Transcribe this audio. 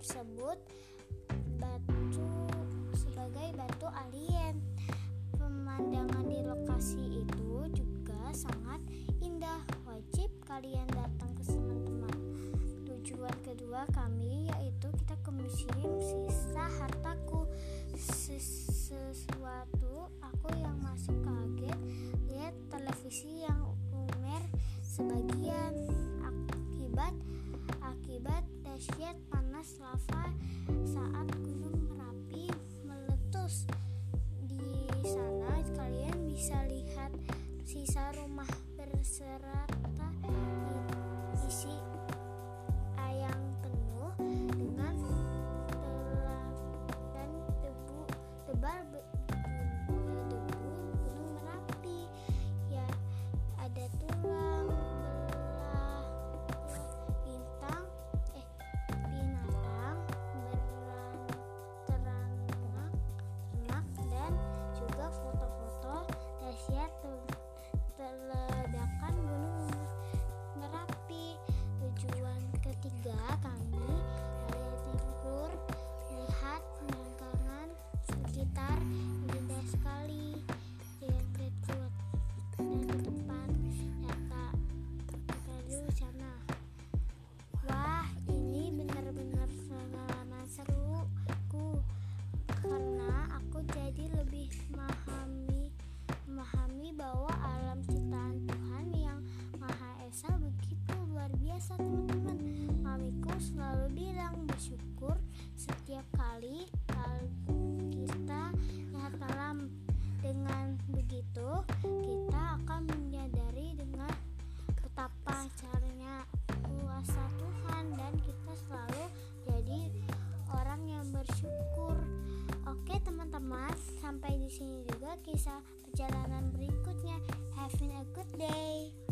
tersebut batu sebagai batu alien. Pemandangan di lokasi itu juga sangat indah. Wajib kalian datang ke teman-teman. Tujuan kedua kami yaitu kita ke museum sisa hartaku. Sesuatu aku yang masuk kaget lihat televisi yang lumer sebagian akibat akibat dahsyat panas lava saat gunung Merapi meletus. Di sana kalian bisa lihat sisa rumah berserata biasa teman-teman mamiku selalu bilang bersyukur setiap kali kal- kita lihat alam dengan begitu kita akan menyadari dengan betapa caranya kuasa Tuhan dan kita selalu jadi orang yang bersyukur. Oke teman-teman, sampai di sini juga kisah perjalanan berikutnya. Having a good day.